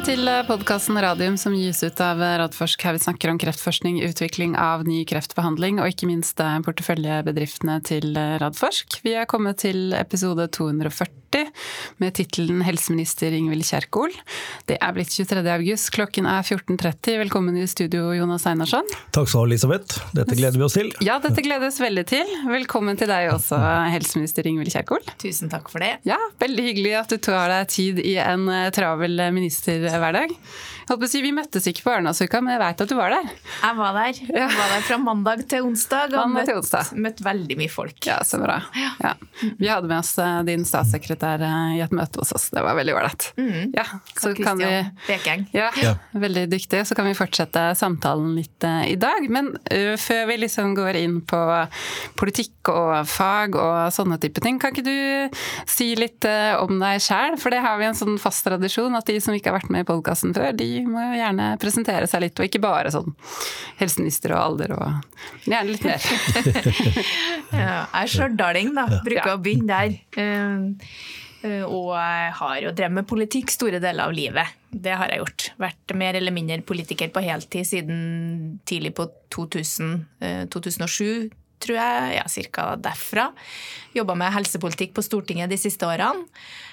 Velkommen til podkasten Radium som gis ut av Radforsk. Her vi snakker om kreftforskning, utvikling av ny kreftbehandling og ikke minst porteføljebedriftene til Radforsk. Vi er kommet til episode 240 med tittelen 'Helseminister Ingvild Kjerkol'. Det er blitt 23. august, klokken er 14.30. Velkommen i studio, Jonas Einarsson. Takk skal du ha, Elisabeth. Dette gleder vi oss til. Ja, dette gledes veldig til. Velkommen til deg også, helseminister Ingvild Kjerkol. Tusen takk for det. Ja, Veldig hyggelig at du tar deg tid i en travel ministerhverdag. Si, vi møttes ikke på Arendalsuka, men jeg veit at du var der. Jeg var der. Jeg var der fra mandag til onsdag og møtt, onsdag. møtt, veldig mye folk. Ja, så bra. Ja. Vi hadde med oss eh, din statssekretær eh, i et møte hos oss. Det var veldig ålreit. Mm. Ja, så kan vi, Bekeng. Ja, ja, veldig dyktig. Så kan vi fortsette samtalen litt uh, i dag. Men uh, før vi liksom går inn på politikk og fag og sånne type ting, kan ikke du si litt uh, om deg sjæl? For det har vi en sånn fast tradisjon at de som ikke har vært med i podkasten før, de må jo gjerne presentere seg litt, og ikke bare sånn helseminister og alder og Gjerne litt mer. ja, jeg er stjørdal da. Bruker ja. å begynne der. Uh, og jeg har jo drevet med politikk store deler av livet. Det har jeg gjort. Vært mer eller mindre politiker på heltid siden tidlig på 2000, uh, 2007, tror jeg. Ja, cirka derfra. Jobba med helsepolitikk på Stortinget de siste årene.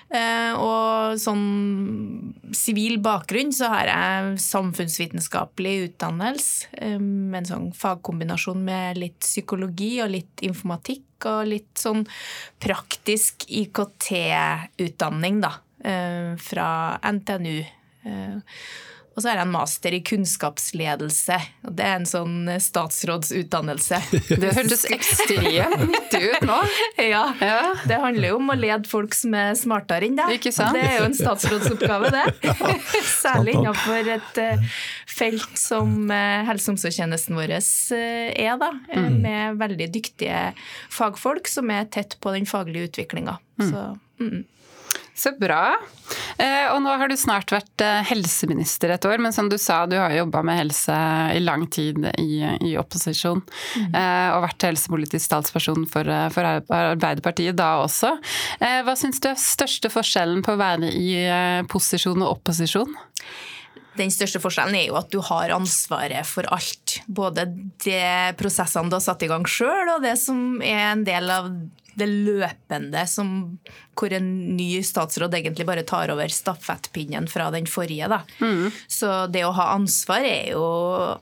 Eh, og sånn sivil bakgrunn så har jeg samfunnsvitenskapelig utdannelse eh, med en sånn fagkombinasjon med litt psykologi og litt informatikk og litt sånn praktisk IKT-utdanning, da, eh, fra NTNU. Og så har jeg en master i kunnskapsledelse. og Det er en sånn eh, statsrådsutdannelse. Det hørtes ekstremt nyttig ut nå. Ja. ja. Det handler jo om å lede folk som er smartere enn deg. Det er jo en statsrådsoppgave, det. Særlig innenfor et eh, felt som eh, helse- og omsorgstjenesten vår er, da. Mm. Med veldig dyktige fagfolk som er tett på den faglige utviklinga. Mm. Så. Bra. Eh, og nå har du snart vært eh, helseminister et år, men som du sa, du har jobba med helse i lang tid i, i opposisjon. Mm. Eh, og vært helsepolitisk talsperson for, for, Arbeiderpartiet da også. Hva syns du er største forskjellen på å være i posisjon og opposisjon? Den største forskjellen er jo at du har ansvaret for alt. Både de prosessene du har satt i gang sjøl, og det som er en del av det løpende som, hvor en ny statsråd egentlig bare tar over stafettpinnen fra den forrige. Mm. Så det å ha ansvar er jo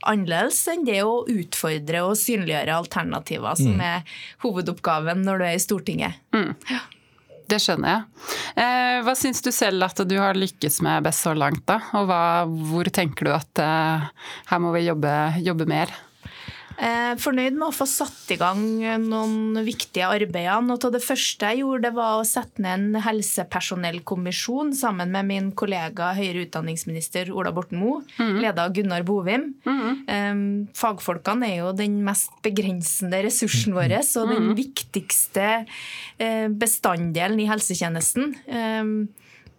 annerledes enn det å utfordre og synliggjøre alternativer, som mm. er hovedoppgaven når du er i Stortinget. Mm. Ja. Det skjønner jeg. Eh, hva syns du selv at du har lykkes med best så langt, da? Og hva, hvor tenker du at eh, her må vi jobbe, jobbe mer? Eh, fornøyd med å få satt i gang noen viktige arbeider. Noe av det første jeg gjorde, det var å sette ned en helsepersonellkommisjon sammen med min kollega høyere utdanningsminister Ola Borten Moe, mm. leda av Gunnar Bovim. Mm. Fagfolkene er jo den mest begrensende ressursen vår og den mm. viktigste eh, bestanddelen i helsetjenesten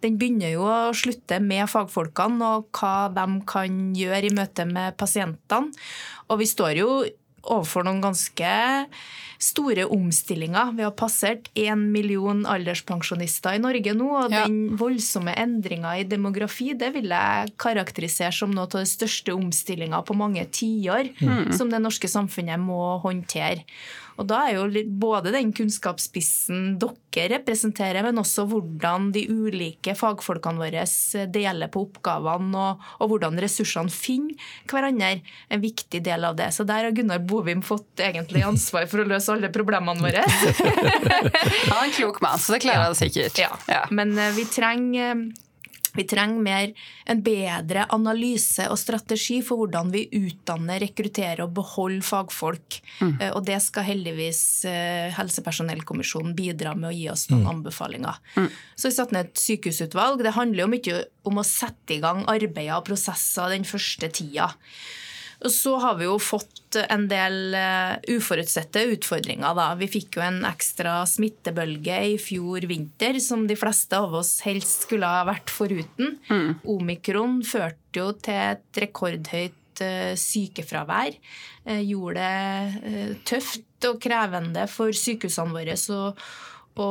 den begynner jo å slutte med fagfolkene og hva de kan gjøre i møte med pasientene. Og vi står jo overfor noen ganske store omstillinger. Vi har passert én million alderspensjonister i Norge nå, og ja. den voldsomme endringa i demografi det vil jeg karakterisere som noe av de største omstillinga på mange tiår mm. som det norske samfunnet må håndtere. Og da er jo både den kunnskapsspissen dere representerer, men også hvordan de ulike fagfolkene våre deler på oppgavene, og, og hvordan ressursene finner hverandre, en viktig del av det. Så der har Gunnar Bovim fått egentlig ansvar for å løse alle problemene våre. Han er en klok mann, så det klarer han sikkert. Ja. ja. Men eh, vi trenger vi trenger mer en bedre analyse og strategi for hvordan vi utdanner, rekrutterer og beholder fagfolk. Mm. Eh, og det skal heldigvis eh, Helsepersonellkommisjonen bidra med å gi oss noen mm. anbefalinger. Mm. Så vi satte ned et sykehusutvalg. Det handler jo mye om å sette i gang arbeider og prosesser den første tida. Og så har vi jo fått en del uh, uforutsette utfordringer. Da. Vi fikk jo en ekstra smittebølge i fjor vinter som de fleste av oss helst skulle ha vært foruten. Mm. Omikron førte jo til et rekordhøyt uh, sykefravær. Uh, gjorde det tøft og krevende for sykehusene våre å å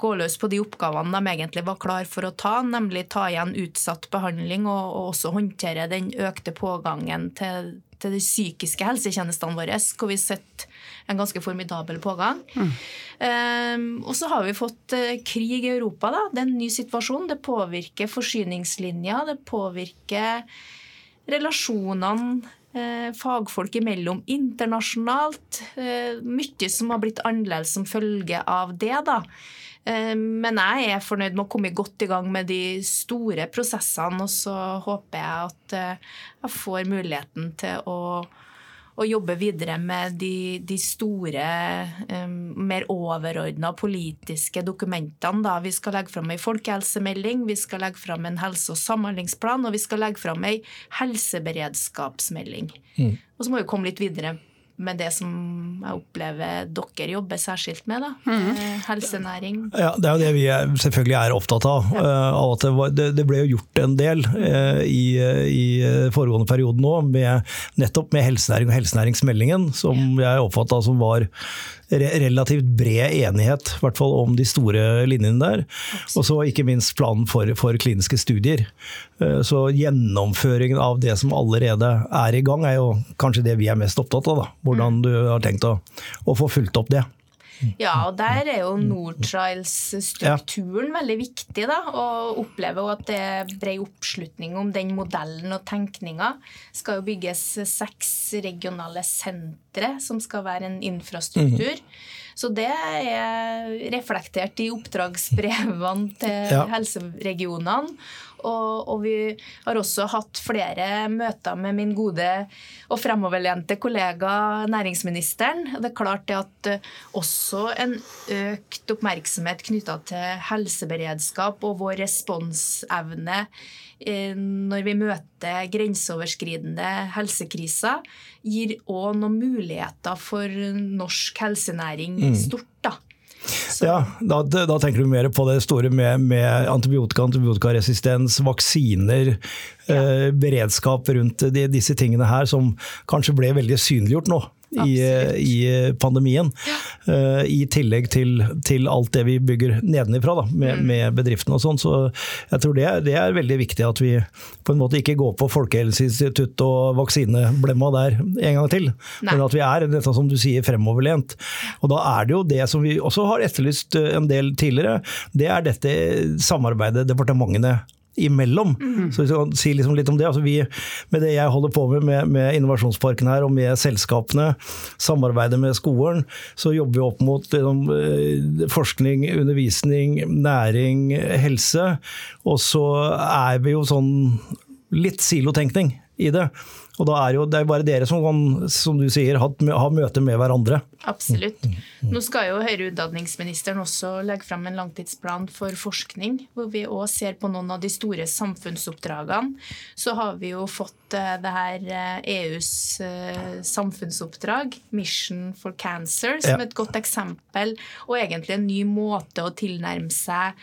gå løs på de oppgavene de egentlig var klar for å ta, nemlig ta igjen utsatt behandling og, og også håndtere den økte pågangen til, til de psykiske helsetjenestene våre, hvor vi sett en ganske formidabel pågang. Mm. Um, og så har vi fått uh, krig i Europa. Da. Det er en ny situasjon. Det påvirker forsyningslinja, det påvirker relasjonene fagfolk imellom internasjonalt. Eh, mye som har blitt annerledes som følge av det. da. Eh, men jeg er fornøyd med å komme godt i gang med de store prosessene, og så håper jeg at jeg får muligheten til å og jobbe videre med de, de store, um, mer overordna politiske dokumentene. Da. Vi skal legge fram ei folkehelsemelding, vi skal legge fram en helse- og samhandlingsplan, og vi skal legge fram ei helseberedskapsmelding. Mm. Og så må vi komme litt videre med det som jeg opplever dere jobber særskilt med. da, mm. Helsenæring. Ja, Det er jo det vi er, selvfølgelig er opptatt av. Ja. Uh, at det, var, det, det, ble jo gjort en del uh, i, i, foregående periode nå, med, nettopp med helsenæring og helsenæringsmeldingen, som ja. jeg oppfatta som var relativt bred enighet, i hvert fall om de store linjene der. Og så ikke minst planen for, for, kliniske studier. Eh, så gjennomføringen av det som allerede er i gang, er jo kanskje det vi er mest opptatt av. Da. Hvordan mm. du har tenkt å, å få fulgt opp det. Ja, og der er jo Nortrials-strukturen veldig viktig. da, Og opplever at det er bred oppslutning om den modellen og tenkninga. Skal jo bygges seks regionale sentre som skal være en infrastruktur. Mm. Så det er reflektert i oppdragsbrevene til ja. helseregionene. Og, og, vi har også hatt flere møter med min gode og fremoverlente kollega næringsministeren. Det er klart det at eh, også en økt oppmerksomhet knytta til helseberedskap og vår responsevne eh, når vi møter grenseoverskridende helsekriser, gir òg noen muligheter for norsk helsenæring mm. stort. da. Ja, da, da, tenker du mer på det store med, med antibiotika, antibiotikaresistens, vaksiner, ja. eh, beredskap rundt de, disse tingene her, som kanskje ble veldig synliggjort nå i, i, pandemien. Ja. Uh, I tillegg til, til, alt det vi bygger nedenifra da, med, mm. med bedriftene og sånn. Så jeg tror det er, det er, veldig viktig at vi på en måte ikke går på Folkehelseinstituttet og vaksineblemma der en gang til. Nei. Men at vi er dette som du sier, fremoverlent. Og da er det jo det som vi også har etterlyst en del tidligere, det er dette samarbeidet departementene imellom. Mm. Så si liksom litt om det. Altså vi, med det jeg holder på med, med, med Innovasjonsparken her, og med selskapene, samarbeidet med skolen, så jobber vi opp mot liksom, eh, forskning, undervisning, næring, helse. Og så er vi jo sånn litt silotenkning i det. Og da er jo, det er bare dere som kan, som du sier, ha, ha møte med hverandre. Absolutt. Nå skal jo høyere utdanningsministeren også legge fram en langtidsplan for forskning, hvor vi òg ser på noen av de store samfunnsoppdragene. Så har vi jo fått uh, det her EUs eh, e uh, samfunnsoppdrag, Mission for Cancer, som et godt eksempel, og egentlig en ny måte å tilnærme seg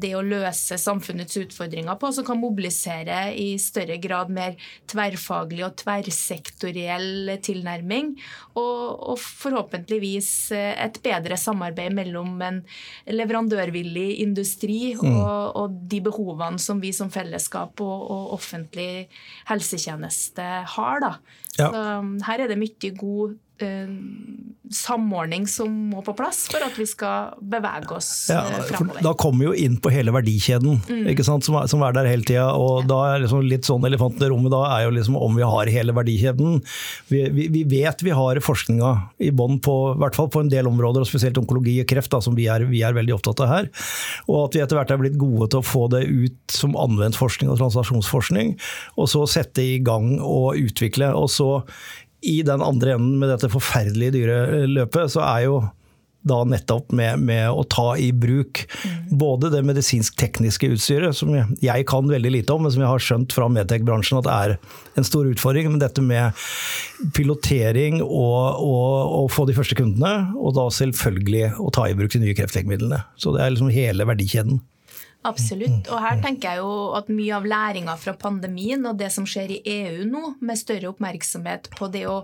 det å løse samfunnets utfordringer på, som kan mobilisere i større grad mer tverrfaglig og tverrsektoriell tilnærming. Og, og, forhåpentligvis eh, et bedre samarbeid mellom en leverandørvillig industri mm. og, og, de behovene som vi som fellesskap og, og offentlig helsetjeneste har. Da. Ja. Så um, her er det mye god Eh, samordning som må på plass for at vi skal bevege oss ja, eh, framover. Da kommer vi jo inn på hele verdikjeden, mm. som, er, som, er, der hele tida. Og ja. da er liksom litt sånn elefanten i rommet da er jo liksom om vi har hele verdikjeden. Vi, vi, vi vet vi har forskninga i bånn på hvert fall på en del områder, og spesielt onkologi og kreft, da, som vi er, vi er, veldig opptatt av her. Og at vi etter hvert er blitt gode til å få det ut som anvendt forskning og transaksjonsforskning, og så sette i gang og utvikle. og så i den andre enden med dette forferdelige dyreløpet, så er jo da nettopp med, med, å ta i bruk mm. både det medisinsk-tekniske utstyret, som jeg kan veldig lite om, men som jeg har skjønt fra Medtech-bransjen at er en stor utfordring. Men dette med pilotering og, og, og, få de første kundene, og da selvfølgelig å ta i bruk de nye kreftlegemidlene. Så det er liksom hele verdikjeden. Absolutt. Og her tenker jeg jo at mye av læringa fra pandemien og det som skjer i EU nå, med større oppmerksomhet på det å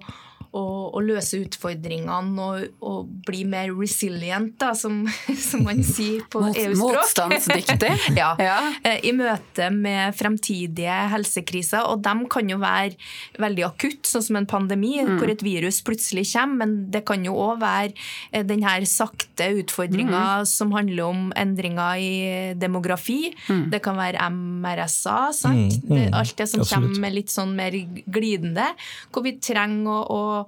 å, løse utfordringene og, og, bli mer resilient, da, som, som man sier på EU-språk. Motstandsdyktig. ja, ja. Eh, I møte med fremtidige helsekriser. Og de kan jo være veldig akutt, sånn som en pandemi, mm. hvor et virus plutselig kommer. Men det kan jo òg være eh, den her sakte utfordringa mm. som handler om endringer i demografi. Mm. Det kan være MRSA. sant? Mm, mm. alt det som Absolutt. kommer litt sånn mer glidende. Hvor vi trenger å,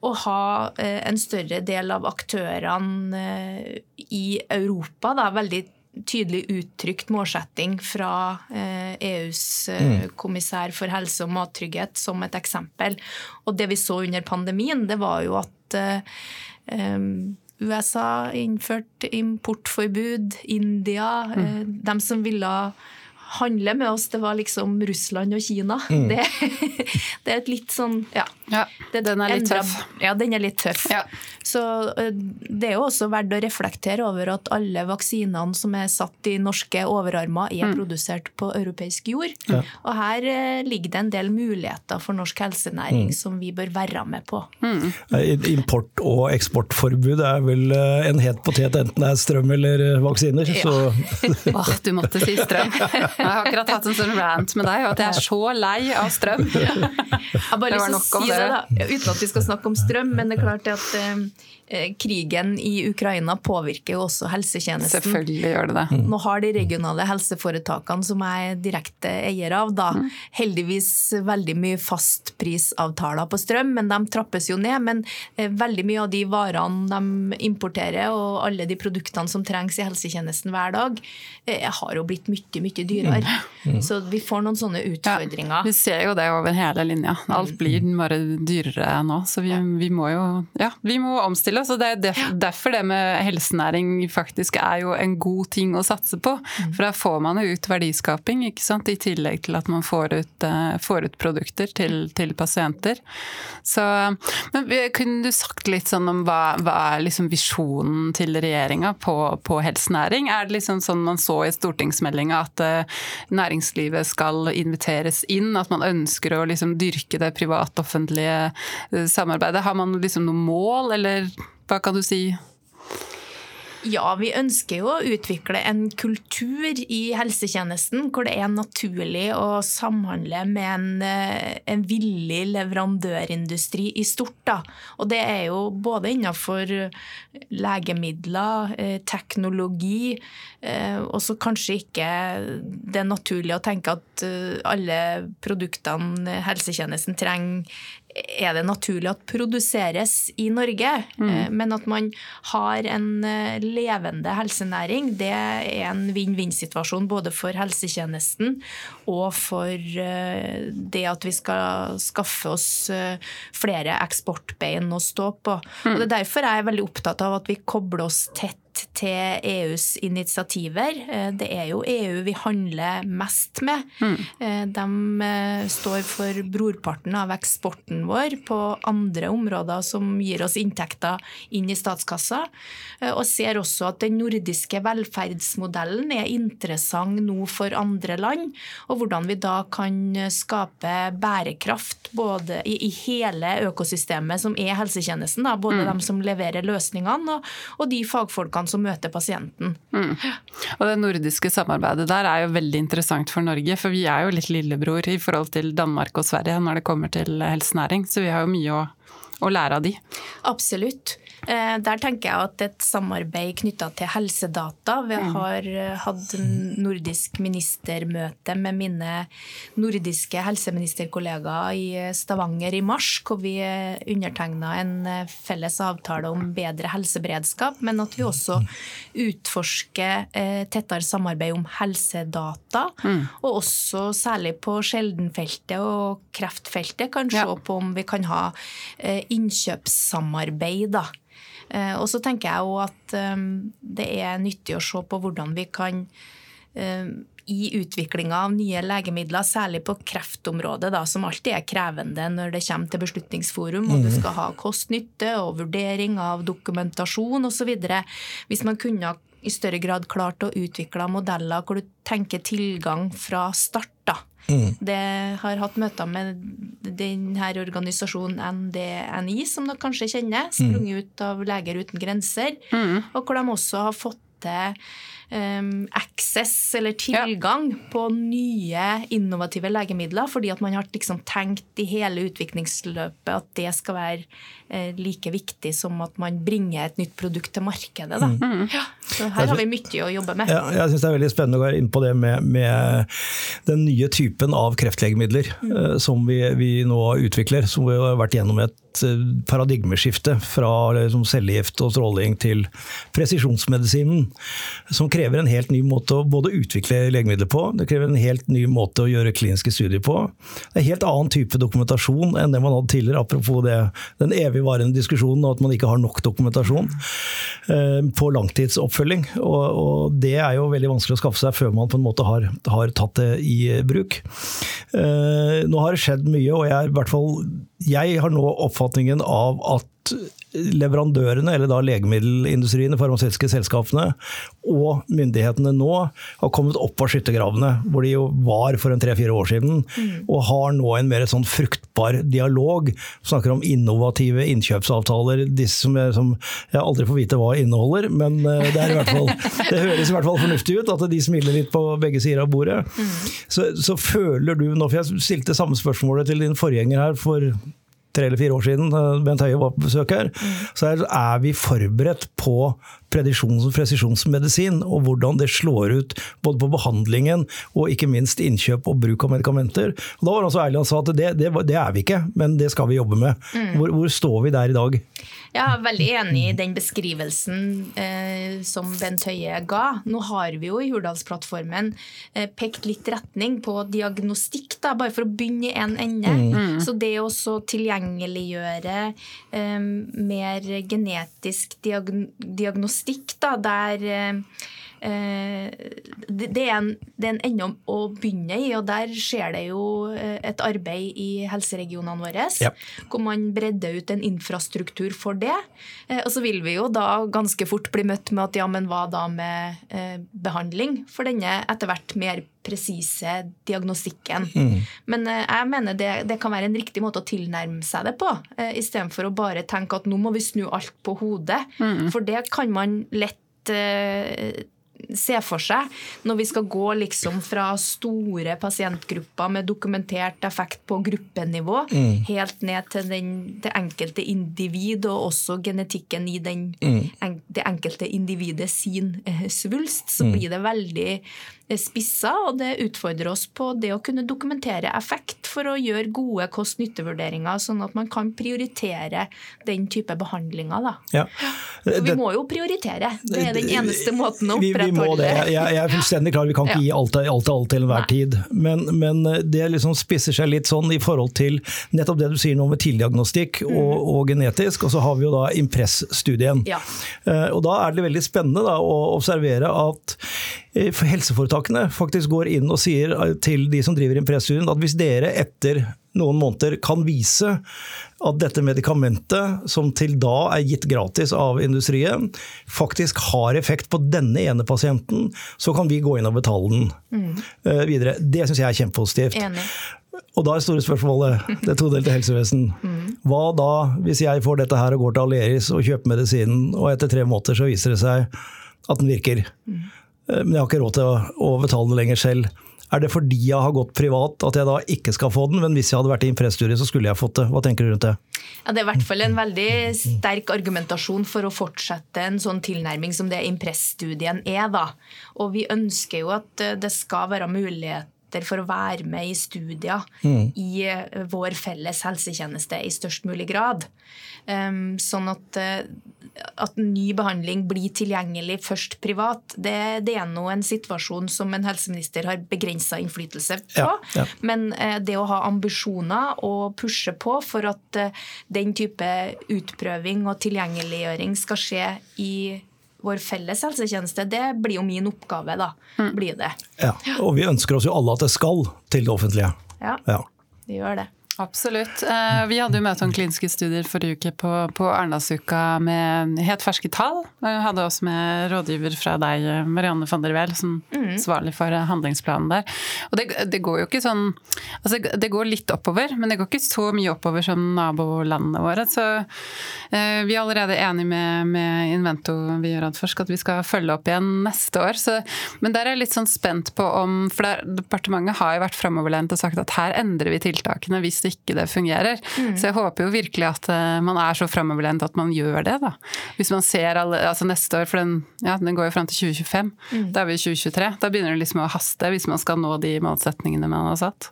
å ha eh, en større del av aktørene eh, i Europa. Da, veldig tydelig uttrykt målsetting fra EUs eh, e mm. kommissær for helse og mattrygghet som et eksempel. Og det vi så under pandemien, det var jo at USA innførte importforbud, India, mm. de som ville handle med oss, det var liksom Russland og Kina. Mm. Det, det, er et litt sånn Ja. Ja den er litt endra, tøff. Ja, den er litt tøff. Ja. Så det er jo også verdt å reflektere over at alle vaksinene som er satt i norske overarmer, er mm. produsert på europeisk jord. Ja. Og her ligger det en del muligheter for norsk helsenæring mm. som vi bør være med på. Mm. Import- og eksportforbud er vel en het potet, enten det er strøm eller vaksiner. Ja. Åh, du måtte si strøm. Jeg har akkurat hatt en sånn rant med deg, og at jeg er så lei av strøm. Jeg bare det var nok om det, da, uten at vi skal snakke om strøm, men det er klart at Eh, krigen i Ukraina påvirker jo også helsetjenesten. Selvfølgelig gjør det det. Mm. Nå har de regionale helseforetakene som jeg er direkte eier av, da mm. heldigvis veldig mye fastprisavtaler på strøm, men de trappes jo ned. Men eh, veldig mye av de varene de importerer og alle de produktene som trengs i helsetjenesten hver dag, eh, har jo blitt mye, mye dyrere. Mm. Så vi får noen sånne utfordringer. Ja, vi ser jo det over hele linja. Alt blir bare dyrere nå. Så vi, vi må jo ja, vi må omstille så det er derfor det med helsenæring faktisk er jo en god ting å satse på. Mm. For da får man jo ut verdiskaping, ikke sant? i tillegg til at man får ut, uh, får ut produkter til, til, pasienter. Så men kunne du sagt litt sånn om hva, hva er liksom visjonen til regjeringa på, på, helsenæring? Er det liksom sånn man så i stortingsmeldinga at uh, næringslivet skal inviteres inn? At man ønsker å liksom dyrke det privat-offentlige uh, samarbeidet? Har man liksom noe mål, eller hva kan du si? Ja, vi ønsker jo å utvikle en kultur i helsetjenesten hvor det er naturlig å samhandle med en, eh, en villig leverandørindustri i stort. Da. Og det er jo både innenfor legemidler, eh, teknologi, eh, og så kanskje ikke det er naturlig å tenke at alle produktene helsetjenesten trenger er det naturlig at produseres i Norge. Mm. Eh, men at man har en eh, levende helsenæring, det er en vinn-vinn-situasjon både for helsetjenesten og for eh, det at vi skal skaffe oss flere eksportbein å stå på. Mm. Og det er derfor jeg er veldig opptatt av at vi kobler oss tett til EUs initiativer. Eh, det er jo EU vi handler mest med. Mm. Eh, de eh, står for brorparten av eksporten vår på andre områder som gir oss inntekter inn i statskassa. Og ser også at den nordiske velferdsmodellen er interessant nå for andre land. Og hvordan vi da kan skape bærekraft både i, i hele økosystemet som er helsetjenesten. Da, både mm. de som leverer løsningene og, og de fagfolkene som møter pasienten. Mm. Og Det nordiske samarbeidet der er jo veldig interessant for Norge, for vi er jo litt lillebror i forhold til Danmark og Sverige når det kommer til helsenæring, så vi har jo mye å, å lære av de. Absolutt. Eh, der tenker jeg at et samarbeid knytta til helsedata Vi mm. har eh, hatt nordisk ministermøte med mine nordiske helseministerkollegaer i eh, Stavanger i mars, hvor vi undertegna en felles avtale om bedre helseberedskap, men at vi også utforsker tettere samarbeid om helsedata. Mm. Og også særlig på sjeldenfeltet og kreftfeltet kan se på om vi kan ha innkjøpssamarbeid. da og så tenker jeg òg at ehm, det er nyttig å se på hvordan vi kan ehm, i utviklinga av nye legemidler, særlig på kreftområdet, da, som alltid er krevende når det kommer til Beslutningsforum, og du mm. skal ha kost-nytte og vurdering av dokumentasjon osv. Hvis man kunne i større grad klart å utvikle modeller hvor du tenker tilgang fra start. Da. Det har hatt møter med denne organisasjonen NDNI, som dere kanskje kjenner, sprunget ut av Leger uten grenser, og hvor de også har fått til um, access, eller tilgang, på nye innovative legemidler, fordi at man har liksom tenkt i hele utviklingsløpet at det skal være eh, like viktig som at man bringer et nytt produkt til markedet. Mm. Ja, så her har vi mye å jobbe med. Ja, jeg synes det er veldig spennende å være inn på det med, med den nye typen av kreftlegemidler eh, som vi, vi nå utvikler. Som vi har vært gjennom et eh, paradigmeskifte fra liksom, cellegift og stråling til presisjonsmedisinen. Som krever en helt ny måte å både utvikle legemidler på, det krever en helt ny måte å gjøre kliniske studier på. Det er en helt annen type dokumentasjon enn det man hadde tidligere, apropos det, den evigvarende diskusjonen og at man ikke har nok dokumentasjon eh, på langtidsoppfølging. Og, og, det er jo veldig vanskelig å skaffe seg før man på en måte har, har tatt det i bruk. Nå har det skjedd mye, og jeg, er i hvert fall, jeg har nå oppfatningen av at leverandørene, eller da legemiddelindustrien, de farmasøytiske selskapene, og myndighetene nå har kommet opp av skyttergravene, hvor de jo var for en tre-fire år siden, mm. og har nå en mer sånn fruktbar dialog. Snakker om innovative innkjøpsavtaler, disse som jeg, som jeg aldri får vite hva inneholder, men det, er i hvert fall, det høres i hvert fall fornuftig ut at de smiler litt på begge sider av bordet. Mm. Så, så føler du nå, for jeg stilte samme spørsmålet til din forgjenger her for tre eller fire år siden Bent Høie var på besøk her, mm. så er vi forberedt på presisjonsmedisin, og hvordan det slår ut både på behandlingen og ikke minst innkjøp og bruk av medikamenter. Og da var han så ærlig og sa at det, det, det, er vi ikke, men det skal vi jobbe med. Mm. Hvor, hvor, står vi der i dag? Jeg er veldig enig i den beskrivelsen eh, som Bent Høie ga. Nå har vi jo i Hurdalsplattformen eh, pekt litt retning på diagnostikk, da, bare for å begynne i en ende. Mm. Så det å tilgjengeliggjøre eh, mer genetisk diagn diagnostikk statistikk da, der eh, det er, en, det er en ende å begynne i, og der skjer det jo eh, et arbeid i helseregionene våre. Ja. Hvor man bredder ut en infrastruktur for det. Eh, og så vil vi jo da ganske fort bli møtt med at ja, men hva da med behandling for denne etter hvert mer presise diagnostikken. Mm. Men jeg mener det, det, kan være en riktig måte å tilnærme seg det på, istedenfor å bare tenke at nå må vi snu alt på hodet. Mm. For det kan man lett se for seg når vi skal gå liksom fra store pasientgrupper med dokumentert effekt på gruppenivå, mm. helt ned til den, det enkelte individ, og også genetikken i den, mm. en, det enkelte individet sin eh, svulst, så mm. blir det veldig spissa, og det utfordrer oss på det å kunne dokumentere effekt for å gjøre gode kost-nytte-vurderinger, sånn at man kan prioritere den type behandlinger. Da. Ja. Det, vi må jo prioritere. Det er den eneste måten å opprettholde vi, må det. Jeg, jeg, er fullstendig klar, vi kan ikke gi alt til alt, alt, til enhver tid. Men, men, det liksom spisser seg litt sånn i forhold til nettopp det du sier nå med tildiagnostikk mm. og, og, genetisk, og så har vi jo da Impress-studien. Ja. Uh, og da er det veldig spennende da, å observere at Eh, helseforetakene faktisk går inn og sier eh, til de som driver Impress-studien at hvis dere etter noen måneder kan vise at dette medikamentet, som til da er gitt gratis av industrien, faktisk har effekt på denne ene pasienten, så kan vi gå inn og betale den mm. uh, videre. Det syns jeg er kjempepositivt. Enig. Og da er store spørsmålet, det todelte helsevesen. Mm. Hva da hvis jeg får dette her og går til Aleris og kjøper medisinen, og etter tre måneder så viser det seg at den virker? Mm. Eh, men jeg har ikke råd til å, å betale det lenger selv. Er det fordi jeg har gått privat at jeg da ikke skal få den, men hvis jeg hadde vært i impressstudie, så skulle jeg fått det? Hva tenker du rundt det? Ja, det er i hvert fall en veldig sterk argumentasjon for å fortsette en sånn tilnærming som det impressstudien er. da. Og vi ønsker jo at eh, det skal være mulighet for å være med i studier mm. i eh, vår felles helsetjeneste i størst mulig grad. Um, sånn at, uh, at ny behandling blir tilgjengelig først privat, det, det er nå en situasjon som en helseminister har begrensa innflytelse på. Ja, ja. Men uh, det å ha ambisjoner og pushe på for at uh, den type utprøving og tilgjengeliggjøring skal skje i vår felles helsetjeneste, det blir jo min oppgave, da. Mm. Blir det. Ja, Og vi ønsker oss jo alle at det skal til det offentlige. Ja, ja. vi gjør det. Absolutt. Eh, vi hadde jo møte om kliniske studier forrige uke på, på Arendalsuka med helt ferske tall. Vi hadde også med rådgiver fra deg, Marianne van der Weel, som mm. svarlig for handlingsplanen der. Og det, det, går jo ikke sånn Altså det går litt oppover, men det går ikke så mye oppover som nabolandene våre. Så eh, vi er allerede enige med, med Invento vi gjør Adforsk, at vi skal følge opp igjen neste år. Så, men der er jeg litt sånn spent på om For der, departementet har jo vært framoverlent og sagt at her endrer vi tiltakene hvis det ikke det fungerer. Mm. Så jeg håper jo virkelig at uh, man er så framoverlent at man gjør det, da. Hvis man ser alle, altså neste år, for den, ja, den går jo fram til 2025. Mm. Da er vi i 2023. Da begynner det liksom å haste hvis man skal nå de målsetningene man har satt.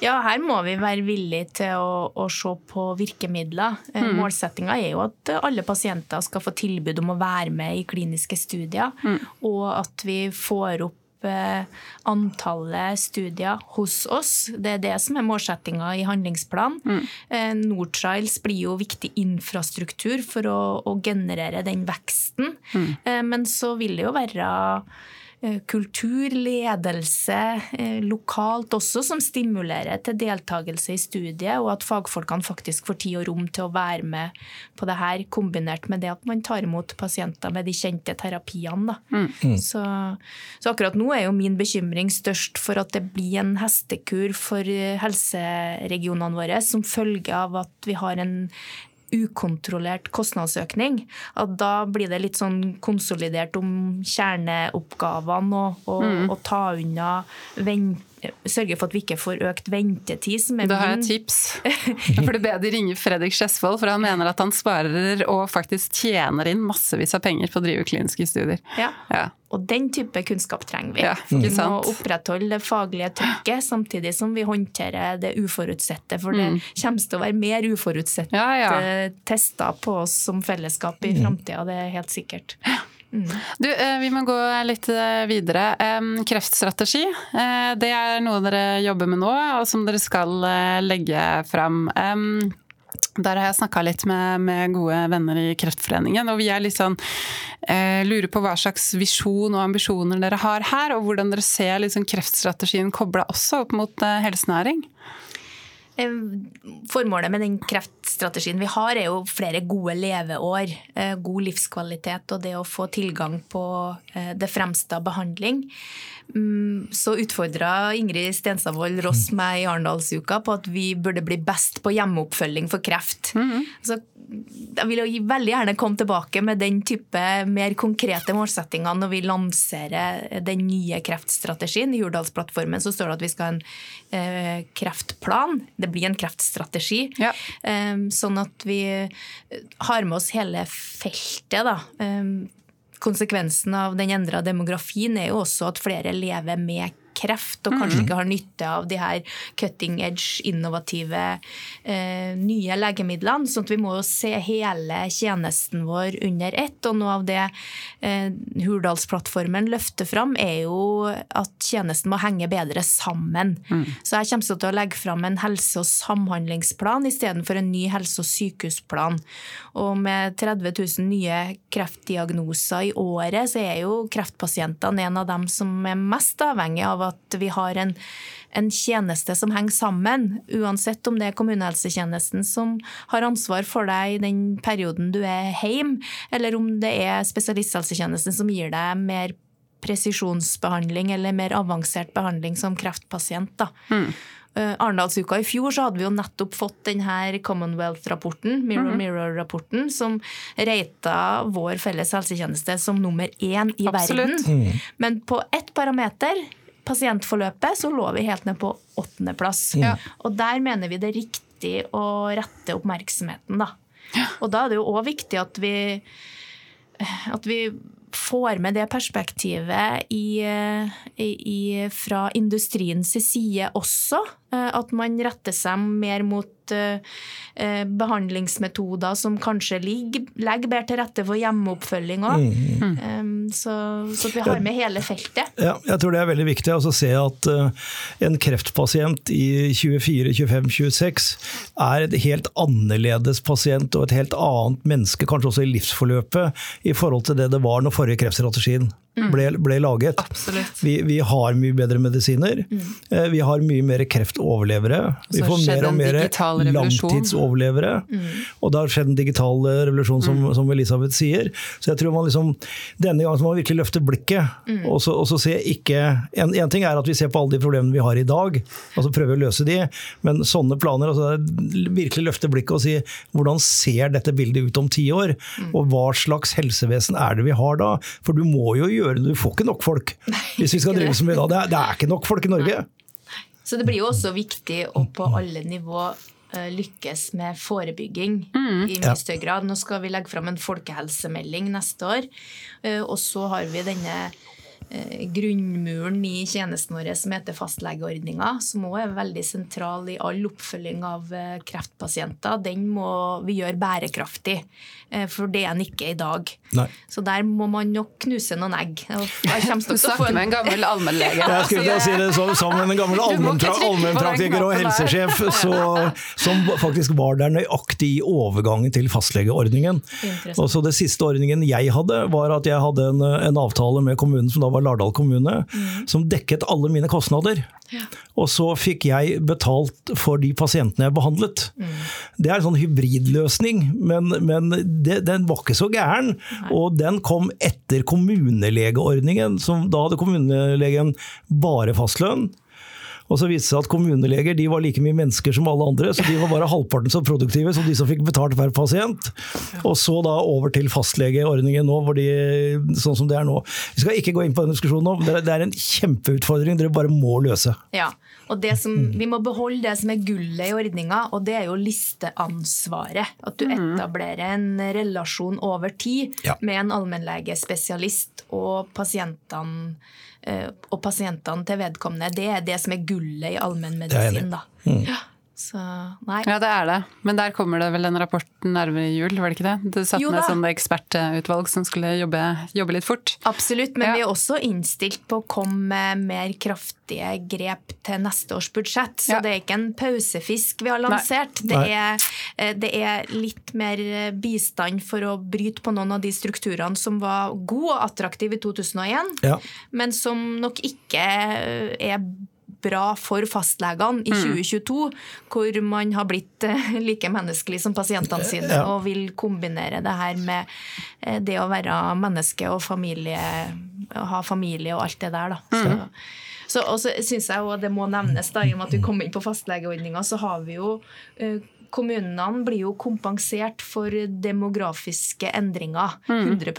Ja, her må vi være villige til å, å se på virkemidler. Eh, mm. Målsettinga er jo at alle pasienter skal få tilbud om å være med i kliniske studier, mm. og at vi får opp Eh, antallet studier hos oss. Det er det som er målsettinga i handlingsplanen. Mm. Eh, Nortrials blir jo viktig infrastruktur for å, å generere den veksten. Mm. Eh, men så vil det jo være kultur, ledelse eh, lokalt også, som stimulerer til deltakelse i studiet, og at fagfolkene faktisk får tid og rom til å være med på det her, kombinert med det at man tar imot pasienter med de kjente terapiene. Mm. mm. Så, så, akkurat nå er jo min bekymring størst for at det blir en hestekur for eh, helseregionene våre som følge av at vi har en ukontrollert kostnadsøkning, at da blir det litt sånn konsolidert om kjerneoppgavene og, og, mm. og ta unna vent, sørge for at vi ikke får økt ventetid. Som er da har jeg et tips. For det bedre de ringe Fredrik Skjesvold, for han mener at han sparer og faktisk tjener inn massevis av penger på å drive kliniske studier. Ja. ja. Og den type kunnskap trenger vi. Ja, vi må opprettholde det faglige trykket samtidig som vi håndterer det uforutsette. For det mm. kommer til å være mer uforutsette ja, ja. tester på oss som fellesskap i mm. framtida, det er helt sikkert. Du, eh, vi må gå litt eh, videre. Kreftstrategi, eh, det er noe dere jobber med nå, og som dere skal legge fram. Der har jeg snakka litt med, med, gode venner i Kreftforeningen, og vi er litt sånn eh, lurer på hva slags visjon og ambisjoner dere har her, og hvordan dere ser liksom kreftstrategien kobla også opp mot eh, helsenæring. Eh, formålet med den kreftstrategien vi har, er jo flere gode leveår. Eh, god livskvalitet og det å få tilgang på eh, det fremste av behandling. Mm, så utfordra Ingrid Stenstadvold Ross meg i Arendalsuka på at vi burde bli best på hjemmeoppfølging for kreft. Mm -hmm. Så jeg vil jo veldig gjerne komme tilbake med den type mer konkrete målsettinger når vi lanserer den nye kreftstrategien. I Hurdalsplattformen så står det at vi skal ha en eh, kreftplan. Det blir en kreftstrategi. Ja. Eh, sånn at vi har med oss hele feltet. da. Eh, konsekvensen av den endra demografien er jo også at flere lever med kreft, og kanskje ikke har nytte av de her cutting edge, innovative, eh, nye legemidlene. sånn at vi må jo se hele tjenesten vår under ett. Og noe av det eh, Hurdalsplattformen løfter fram, er jo at tjenesten må henge bedre sammen. Mm. Så jeg kommer til å legge fram en helse- og samhandlingsplan istedenfor en ny helse- og sykehusplan. Og med 30 000 nye kreftdiagnoser i året, så er jo kreftpasientene en av dem som er mest avhengig av at vi har en, en tjeneste som henger sammen. Uansett om det er kommunehelsetjenesten som har ansvar for deg i den perioden du er hjemme, eller om det er spesialisthelsetjenesten som gir deg mer presisjonsbehandling eller mer avansert behandling som kreftpasient. Da. Mm. Uh, Arendalsuka i fjor så hadde vi jo nettopp fått denne Commonwealth-rapporten, Mirror mm -hmm. Mirror-rapporten, som reita vår felles helsetjeneste som nummer én i Absolutt. verden. Mm. Men på ett parameter pasientforløpet så lå vi helt ned på åttendeplass. Ja. Og der mener vi det er riktig å rette oppmerksomheten, da. Og da er det jo òg viktig at vi, at vi får med det perspektivet i, i, fra industriens side også. Eh, at man retter seg mer mot eh, eh, behandlingsmetoder som kanskje ligger, legger bedre til rette for hjemmeoppfølging òg. Mm. Um, så, så vi har med hele feltet. Ja, jeg tror det er veldig viktig å se at en kreftpasient i 24, 25, 26 er et helt annerledes pasient og et helt annet menneske, kanskje også i livsforløpet, i forhold til det det var når forrige kreftstrategien ble, ble laget. Vi, vi har mye bedre medisiner. Mm. Vi har mye mer kreftoverlevere. Vi får mer og mer langtidsoverlevere. Mm. Og det har skjedd en digital eh, revolusjon, som, som Elisabeth sier. Så jeg tror man liksom, denne gangen må man virkelig løfte blikket. Og så, og så se ikke en, en ting er at vi ser på alle de problemene vi har i dag, og så prøver vi å løse de. Men sånne planer, altså virkelig løfte blikket og si hvordan ser dette bildet ut om ti år? Og hva slags helsevesen er det vi har da? For du må jo gjøre det, du får ikke nok folk hvis vi skal drive så mye da. Det er, det er ikke nok folk i Norge. Så det blir jo også viktig å på alle nivå eh, lykkes med forebygging i mye større grad. Nå skal vi legge fram en folkehelsemelding neste år, eh, og så har vi denne eh, grunnmuren i tjenesten vår som heter fastlegeordninga, som òg er veldig sentral i all oppfølging av kreftpasienter. Den må vi gjøre bærekraftig, for det er han ikke i dag. Nei. Så der må man nok knuse noen egg. Du snakker med en gammel allmennlege. Jeg skulle til si det som, som en gammel allmennpraktiker og helsesjef så, som faktisk var der nøyaktig i overgangen til fastlegeordningen. Og så Det siste ordningen jeg hadde, var at jeg hadde en, en avtale med kommunen, som da var Lardal kommune, som dekket alle mine kostnader. Og så fikk jeg betalt for de pasientene jeg behandlet. Det er en sånn hybridløsning, men, men det, den var ikke så gæren. Og den kom etter kommunelegeordningen, som da hadde kommunelegen bare fastlønn. Og så viste det seg at kommuneleger de var like mye mennesker som alle andre, så de var bare halvparten så produktive som de som fikk betalt per pasient. Og så da over til fastlegeordningen nå, de, sånn som det er nå. Vi skal ikke gå inn på den diskusjonen nå, men det er en kjempeutfordring dere bare må løse. Ja, og det som, Vi må beholde det som er gullet i ordninga, og det er jo listeansvaret. At du etablerer en relasjon over tid Ja. med en allmennlegespesialist og pasientene eh, og pasientene til vedkommende. Det er det som er gullet i allmennmedisin. enig. Ja, så nei. Ja, det er det. Men der kommer det vel en rapport nærmere jul, var det ikke det? Du satt Jo ned sånn ekspertutvalg som skulle jobbe, jobbe litt fort. Absolutt, men Ja. vi er også innstilt på å komme med mer kraftige grep til neste års budsjett. Så Ja. det er ikke en pausefisk vi har lansert. Det er, eh, det er litt mer bistand for å bryte på noen av de strukturene som var gode og attraktive i 2001, Ja. men som nok ikke er bra for fastlegene Mm. i 2022, hvor man har blitt eh, like menneskelig som pasientene sine Ja. og vil kombinere det her med eh, det å være menneske og familie, ha familie og alt det der. Da. Så, så, og så syns jeg også det må nevnes, da, i og med at vi kom inn på fastlegeordninga, så har vi jo eh, Kommunene blir jo kompensert for demografiske endringer. 100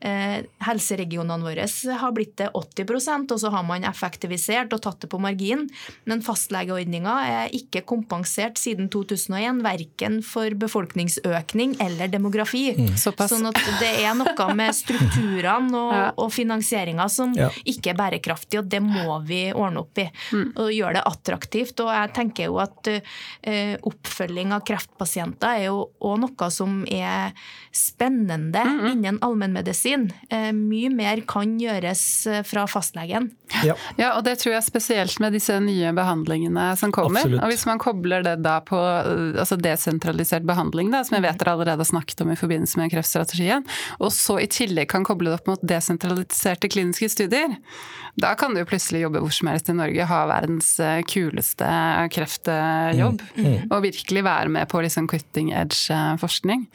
eh, Helseregionene våre har blitt det 80% og så har man effektivisert og tatt det på margin. Men fastlegeordninga er ikke kompensert siden 2001, verken for befolkningsøkning eller demografi. Såpass. Sånn at det er noe med strukturene og, Ja. og finansieringa som Ja. ikke er bærekraftig, og det må vi ordne opp i. Og gjøre det attraktivt. Og jeg tenker jo at eh, oppfølging av kreftpasienter er jo òg noe som er spennende innen allmennmedisin. Eh, mye mer kan gjøres eh, fra fastlegen. Ja. Ja, og det tror jeg spesielt med disse nye behandlingene som kommer. Absolutt. Og hvis man kobler det da på øh, altså desentralisert behandling, da, som jeg vet dere allerede har snakket om i forbindelse med kreftstrategien, og så i tillegg kan koble det opp mot desentraliserte kliniske studier, da kan du jo plutselig jobbe hvor som helst i Norge, ha verdens kuleste kreftjobb, og virkelig være med på liksom cutting edge-forskning. forskning.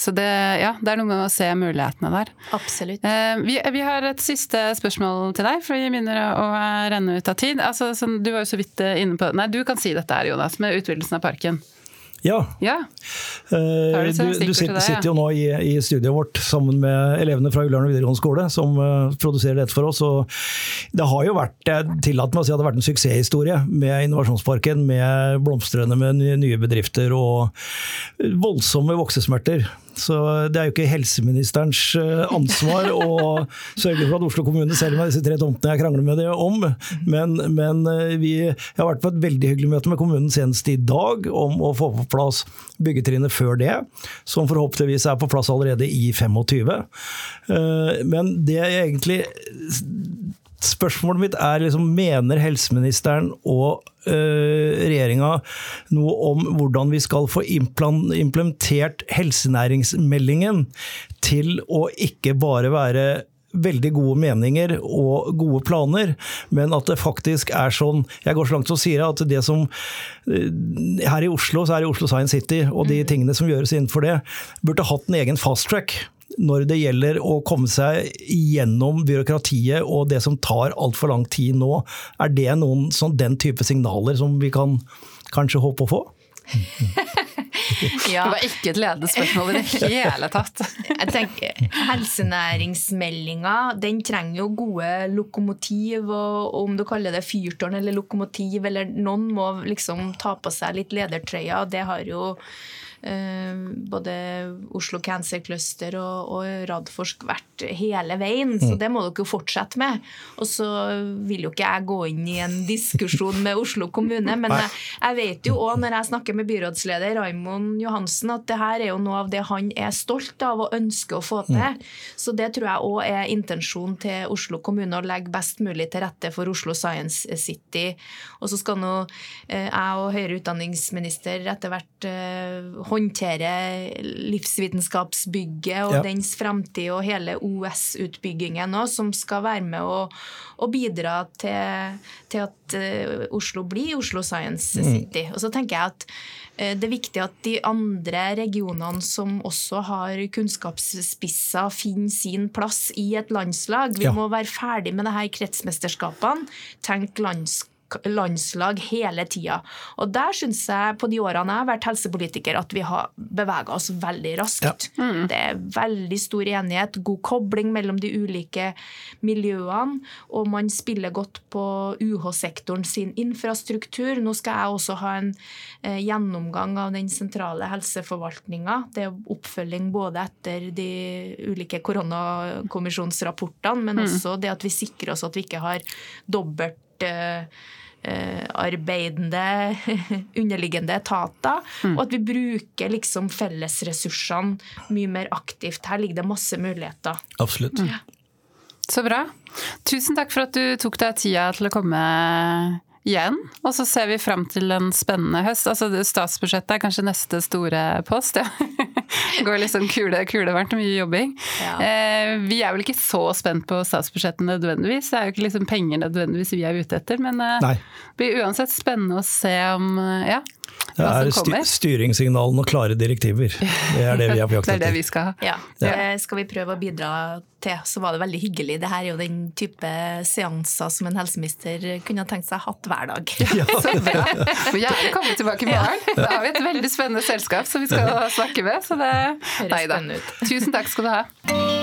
Så det, ja, det er noe med å se mulighetene der. Absolutt. Eh, Vi, vi har et siste spørsmål til deg, for vi begynner å å renne ut av tid. Altså, sånn, du var jo så vidt eh, inne på Nei, du kan si dette her, Jonas, med utvidelsen av parken. Ja. Ja. Eh, du Du, sitter, sitter jo nå i, i studioet vårt sammen med elevene fra Ullern videregående skole, som eh, produserer dette for oss. Og det har jo vært, tillatt meg å si at det har vært en suksesshistorie med Innovasjonsparken, med blomstrende med nye bedrifter og voldsomme voksesmerter. Så det er jo ikke helseministerens eh, ansvar å sørge for at Oslo kommune selger meg disse tre tomtene jeg krangler med det om. Men, men eh, vi, jeg har vært på et veldig hyggelig møte med kommunen senest i dag om å få på plass byggetrinnet før det, som forhåpentligvis er på plass allerede i 25. Eh, Men det er egentlig Spørsmålet mitt er liksom, mener helseministeren og øh, regjeringa noe om hvordan vi skal få implementert helsenæringsmeldingen til å ikke bare være veldig gode meninger og gode planer, men at det faktisk er sånn Jeg går så langt som å si at det som eh, Her i Oslo så er det Oslo Science City, og de tingene som gjøres innenfor det, burde hatt en egen fast track når det gjelder å komme seg gjennom byråkratiet og det som tar altfor lang tid nå. Er det noen sånn, den type signaler som vi kan kanskje håpe å få? ja. Det var ikke et ledende spørsmål i det hele tatt. Jeg tenker, Helsenæringsmeldinga den trenger jo gode lokomotiv, og om du kaller det fyrtårn eller lokomotiv, eller noen må liksom ta på seg litt ledertrøya. Det har jo både Oslo Cancer Cluster og, og Radforsk vært hele veien. Så mm. det må dere jo fortsette med. Og så vil jo ikke jeg gå inn i en diskusjon med Oslo kommune, men jeg, jeg vet jo òg når jeg snakker med byrådsleder Raimond Johansen, at det her er jo noe av det han er stolt av og ønsker å få til. Mm. Så det tror jeg òg er intensjonen til Oslo kommune, å legge best mulig til rette for Oslo Science City. Og så skal nå eh, jeg og høyere utdanningsminister etter hvert eh, håndtere livsvitenskapsbygget og ja. dens framtid og hele OS-utbyggingen òg, som skal være med å, å bidra til, til, at uh, Oslo blir Oslo Science mm. City. Mm. Og så tenker jeg at uh, det er viktig at de andre regionene som også har kunnskapsspisser, finner sin plass i et landslag. Vi ja. må være ferdig med det her kretsmesterskapene. Tenk landskap landslag hele tida. Og der syns jeg, på de årene jeg har vært helsepolitiker, at vi har bevega oss veldig raskt. Ja. Mm. Det er veldig stor enighet, god kobling mellom de ulike miljøene, og man spiller godt på UH-sektoren sin infrastruktur. Nå skal jeg også ha en eh, gjennomgang av den sentrale helseforvaltninga. Det er oppfølging både etter de ulike koronakommisjonsrapportene, men mm. også det at vi sikrer oss at vi ikke har dobbelt eh, Eh, arbeidende, underliggende etater. Mm. Og at vi bruker liksom fellesressursene mye mer aktivt. Her ligger det masse muligheter. Absolutt. Mm. Så bra. Tusen takk for at du tok deg tida til å komme igjen. Og så ser vi fram til en spennende høst. Altså Statsbudsjettet er kanskje neste store post. Ja. Det går litt sånn kule, kulevarmt og mye jobbing. Ja. Eh, vi er vel ikke så spent på statsbudsjettet nødvendigvis. Det er jo ikke liksom penger nødvendigvis vi er ute etter. Men eh, det blir uansett spennende å se om eh, ja, det er styr styringssignalene og klare direktiver. Det er det vi er på jakt etter. det er det vi skal ha. Ja, det skal vi prøve å bidra til. Så var det veldig hyggelig. Det her er jo den type seanser som en helseminister kunne tenkt seg hatt hver dag. Ja. så bra. Må gjerne komme tilbake i morgen. Da har vi et veldig spennende selskap som vi skal snakke med. Så det Nei da. Tusen takk skal du ha.